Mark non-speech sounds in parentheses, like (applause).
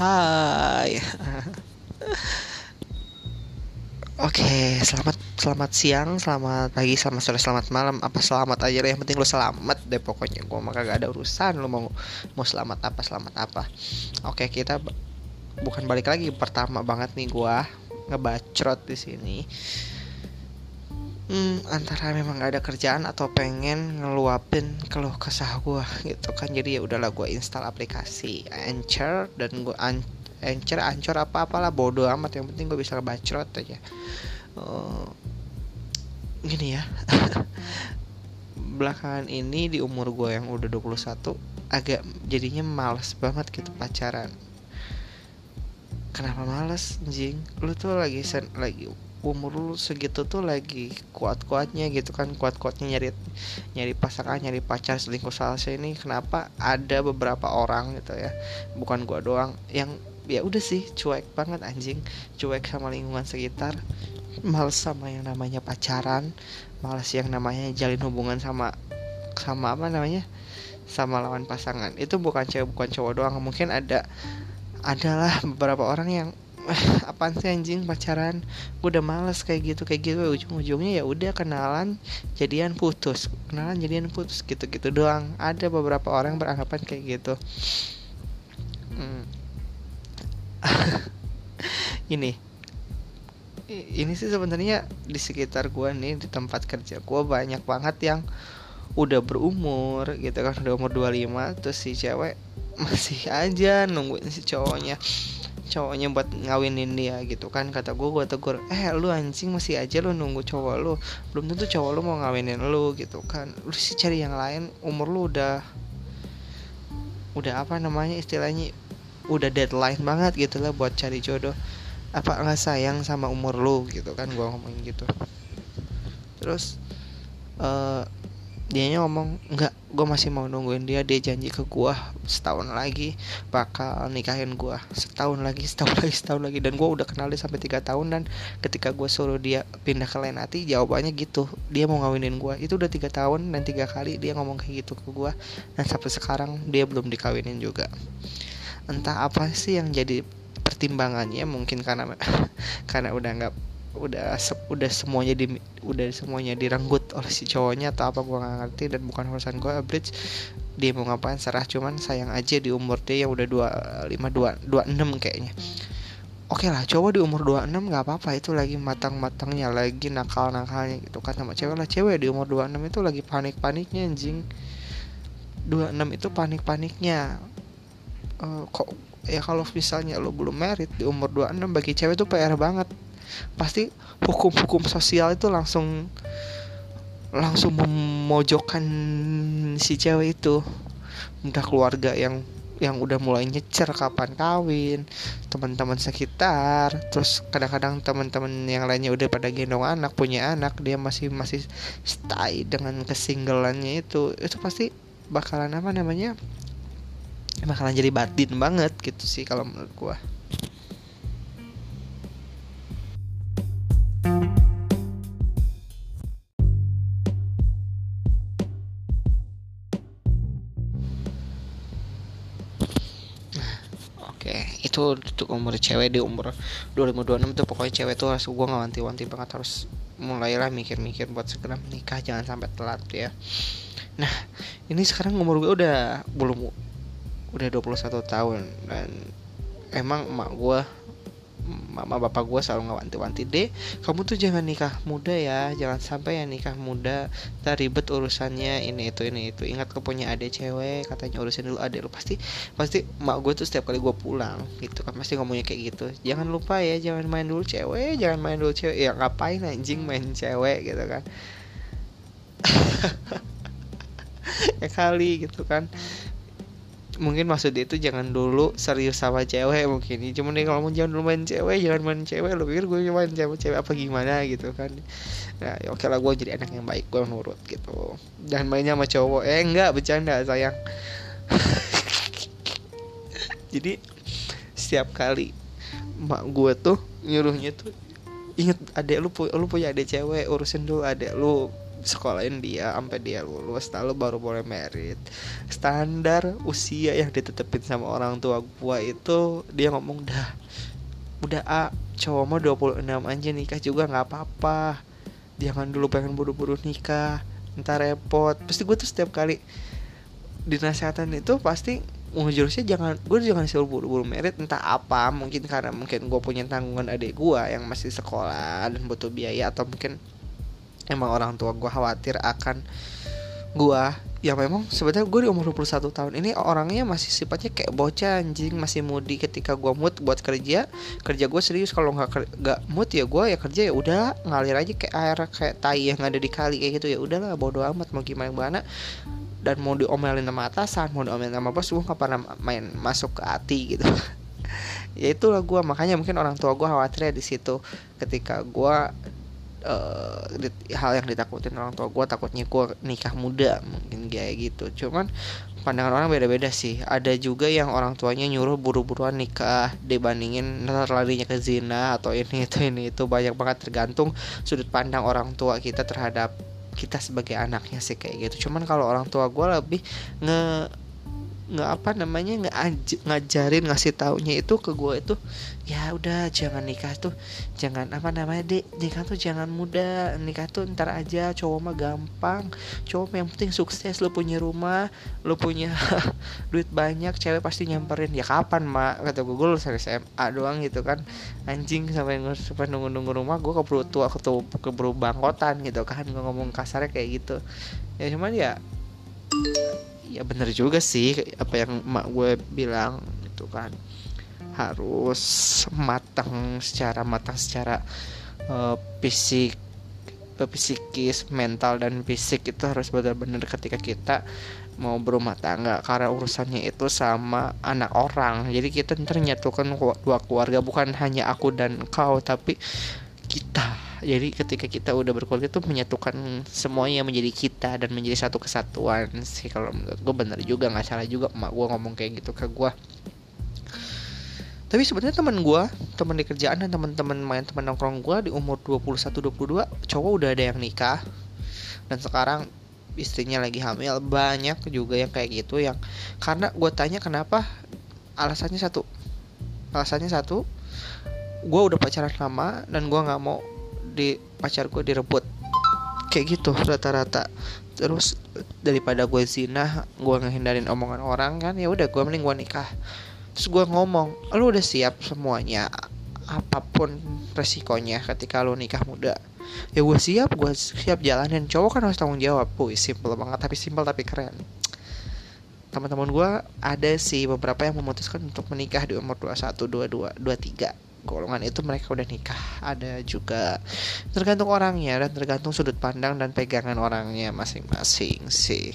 Hai. Oke, selamat selamat siang, selamat pagi, selamat sore, selamat malam. Apa selamat aja deh, yang penting lo selamat deh pokoknya. Gua mah gak ada urusan lo mau mau selamat apa, selamat apa. Oke, kita bukan balik lagi pertama banget nih gua ngebacrot di sini. Hmm, antara memang gak ada kerjaan atau pengen ngeluapin keluh kesah gua (laughs) gitu kan. Jadi ya udahlah gua install aplikasi Anchor dan gua an Anchor, Anchor apa apalah bodoh amat. Yang penting gue bisa ngebacrot aja. Uh, gini ya. (laughs) Belakangan ini di umur gue yang udah 21 agak jadinya males banget gitu pacaran. Kenapa males anjing? Lu tuh lagi sen lagi umur lu segitu tuh lagi kuat-kuatnya gitu kan kuat-kuatnya nyari nyari pasangan nyari pacar selingkuh salsa ini kenapa ada beberapa orang gitu ya bukan gua doang yang ya udah sih cuek banget anjing cuek sama lingkungan sekitar males sama yang namanya pacaran males yang namanya jalin hubungan sama sama apa namanya sama lawan pasangan. Itu bukan cewek bukan cowok doang mungkin ada adalah beberapa orang yang (sighs) apaan sih anjing? Pacaran? Gue udah males kayak gitu kayak gitu. Ujung-ujungnya ya udah kenalan jadian putus. Kenalan jadian putus gitu-gitu doang. Ada beberapa orang beranggapan kayak gitu. Hmm. (laughs) Ini. Ini sih sebenarnya di sekitar gue nih di tempat kerja gue banyak banget yang udah berumur gitu kan. Udah umur 25 terus si cewek masih aja nungguin si cowoknya cowoknya buat ngawinin dia gitu kan. Kata gue gue tegur eh lu anjing masih aja lu nunggu cowok lu. Belum tentu cowok lu mau ngawinin lu gitu kan. Lu sih cari yang lain umur lu udah udah apa namanya istilahnya udah deadline banget gitu lah buat cari jodoh. Apa nggak sayang sama umur lu gitu kan gue ngomongin gitu. Terus uh, dianya ngomong nggak gue masih mau nungguin dia. Dia janji ke gue setahun lagi bakal nikahin gue setahun lagi setahun lagi setahun lagi. Dan gue udah kenal dia sampai tiga tahun dan ketika gue suruh dia pindah ke lain hati jawabannya gitu. Dia mau ngawinin gue itu udah tiga tahun dan tiga kali dia ngomong kayak gitu ke gue dan sampai sekarang dia belum dikawinin juga. Entah apa sih yang jadi pertimbangannya mungkin karena (laughs) karena udah nggak udah udah semuanya di udah semuanya direnggut oleh si cowoknya atau apa gua nggak ngerti dan bukan urusan gua bridge. Dia mau ngapain serah cuman sayang aja di umur dia yang udah dua lima dua dua enam kayaknya. Oke okay lah cowok di umur 26 nggak apa-apa itu lagi matang-matangnya lagi nakal-nakalnya gitu kan sama cewek lah. Cewek di umur 26 itu lagi panik-paniknya anjing. 26 itu panik-paniknya. Uh, kok ya kalau misalnya lo belum merit di umur 26 bagi cewek itu PR banget pasti hukum-hukum sosial itu langsung langsung memojokkan si cewek itu. Entah keluarga yang yang udah mulai nyecer kapan kawin teman-teman sekitar terus kadang-kadang teman-teman yang lainnya udah pada gendong anak punya anak dia masih masih stay dengan kesinggelannya itu itu pasti bakalan apa namanya bakalan jadi batin banget gitu sih kalau menurut gua Oke, itu untuk umur cewek di umur 2026 tuh pokoknya cewek tuh harus gue nggak wanti-wanti banget harus mulailah mikir-mikir buat segera menikah jangan sampai telat ya. Nah, ini sekarang umur gue udah belum udah 21 tahun dan emang emak gue mama bapak gue selalu ngewanti-wanti deh kamu tuh jangan nikah muda ya jangan sampai ya nikah muda tak ribet urusannya ini itu ini itu. Ingat kau punya adik cewek katanya urusin dulu adik lu. Pasti pasti mak gue tuh setiap kali gue pulang gitu kan pasti ngomongnya kayak gitu. Jangan lupa ya jangan main dulu cewek jangan main dulu cewek. Ya ngapain anjing main cewek gitu kan. (laughs) Ya kali gitu kan mungkin maksud dia itu jangan dulu serius sama cewek mungkin. Cuman nih kalau mau jangan dulu main cewek jangan main cewek. Lu pikir gue main cewek cewek apa gimana gitu kan? Nah ya oke lah gue jadi anak yang baik gue nurut gitu. Dan mainnya sama cowok. Eh enggak bercanda sayang. (laughs) Jadi setiap kali mak gue tuh nyuruhnya tuh inget adek lu lu punya adek cewek urusin dulu adek lu sekolahin dia sampai dia lulus lalu baru boleh merit. Standar usia yang ditetepin sama orang tua gua itu dia ngomong dah udah a cowok mau 26 aja nikah juga nggak apa-apa. Jangan dulu pengen buru-buru nikah ntar repot. Pasti gue tuh setiap kali dinasehatan itu pasti jurusnya jangan gue jangan suruh buru-buru merit entah apa mungkin karena mungkin gue punya tanggungan adik gue yang masih sekolah dan butuh biaya atau mungkin emang orang tua gue khawatir akan gue ya memang sebenarnya gue di umur 21 tahun ini orangnya masih sifatnya kayak bocah anjing masih mudi ketika gue mood buat kerja. Kerja gue serius kalau nggak nggak mood ya gue ya kerja ya udah ngalir aja kayak air kayak tai yang ada di kali kayak gitu. Ya udahlah bodo amat mau gimana gimana. Dan mau diomelin sama atasan mau diomelin sama bos gue nggak pernah main masuk ke hati gitu. (laughs) Ya itulah gue makanya mungkin orang tua gue khawatirnya di situ. Ketika gue uh, hal yang ditakutin orang tua gue takutnya gue nikah muda mungkin kayak gitu. Cuman pandangan orang beda-beda sih. Ada juga yang orang tuanya nyuruh buru-buruan nikah dibandingin larinya ke zina atau ini itu ini itu. Banyak banget tergantung sudut pandang orang tua kita terhadap kita sebagai anaknya sih kayak gitu. Cuman kalau orang tua gue lebih nge nggak apa namanya nggak ngajarin ngasih taunya itu ke gue itu ya udah jangan nikah tuh jangan apa namanya dek nikah tuh jangan muda nikah tuh ntar aja cowok mah gampang cowok yang penting sukses lo punya rumah lo punya (laughs) duit banyak cewek pasti nyamperin. Ya kapan mak? kata gue gue lulus SMA doang gitu kan. Anjing sampai sampai nunggu nunggu rumah gue keburu tua ketemu keburu bangkotan gitu kan. Gue ngomong kasarnya kayak gitu. Ya cuman ya ya bener juga sih apa yang emak gue bilang itu kan harus matang secara matang secara uh, fisik psikis, mental dan fisik itu harus benar-benar ketika kita mau berumah tangga karena urusannya itu sama anak orang. Jadi kita ntar nyatukan dua keluarga bukan hanya aku dan kau tapi kita jadi ketika kita udah berkeluarga itu menyatukan semuanya menjadi kita dan menjadi satu kesatuan sih kalau menurut gue bener juga nggak salah juga emak gue ngomong kayak gitu ke gue tapi sebenarnya teman gue teman di kerjaan dan teman-teman main teman nongkrong gue di umur 21 22 cowok udah ada yang nikah. Dan sekarang istrinya lagi hamil. Banyak juga yang kayak gitu yang karena gue tanya kenapa alasannya satu. Alasannya satu gue udah pacaran lama dan gue nggak mau di pacar gue direbut. Kayak gitu rata-rata. Terus daripada gue zina gue ngehindarin omongan orang kan ya udah gue mending gue nikah. Terus gue ngomong lu udah siap semuanya apa pun resikonya ketika lu nikah muda? Ya gue siap gue siap jalanin. Cowok kan harus tanggung jawab puy simple banget tapi simple tapi keren. Teman-teman gue ada sih beberapa yang memutuskan untuk menikah di umur 21, 22, 23 golongan itu mereka udah nikah. Ada juga tergantung orangnya dan tergantung sudut pandang dan pegangan orangnya masing-masing sih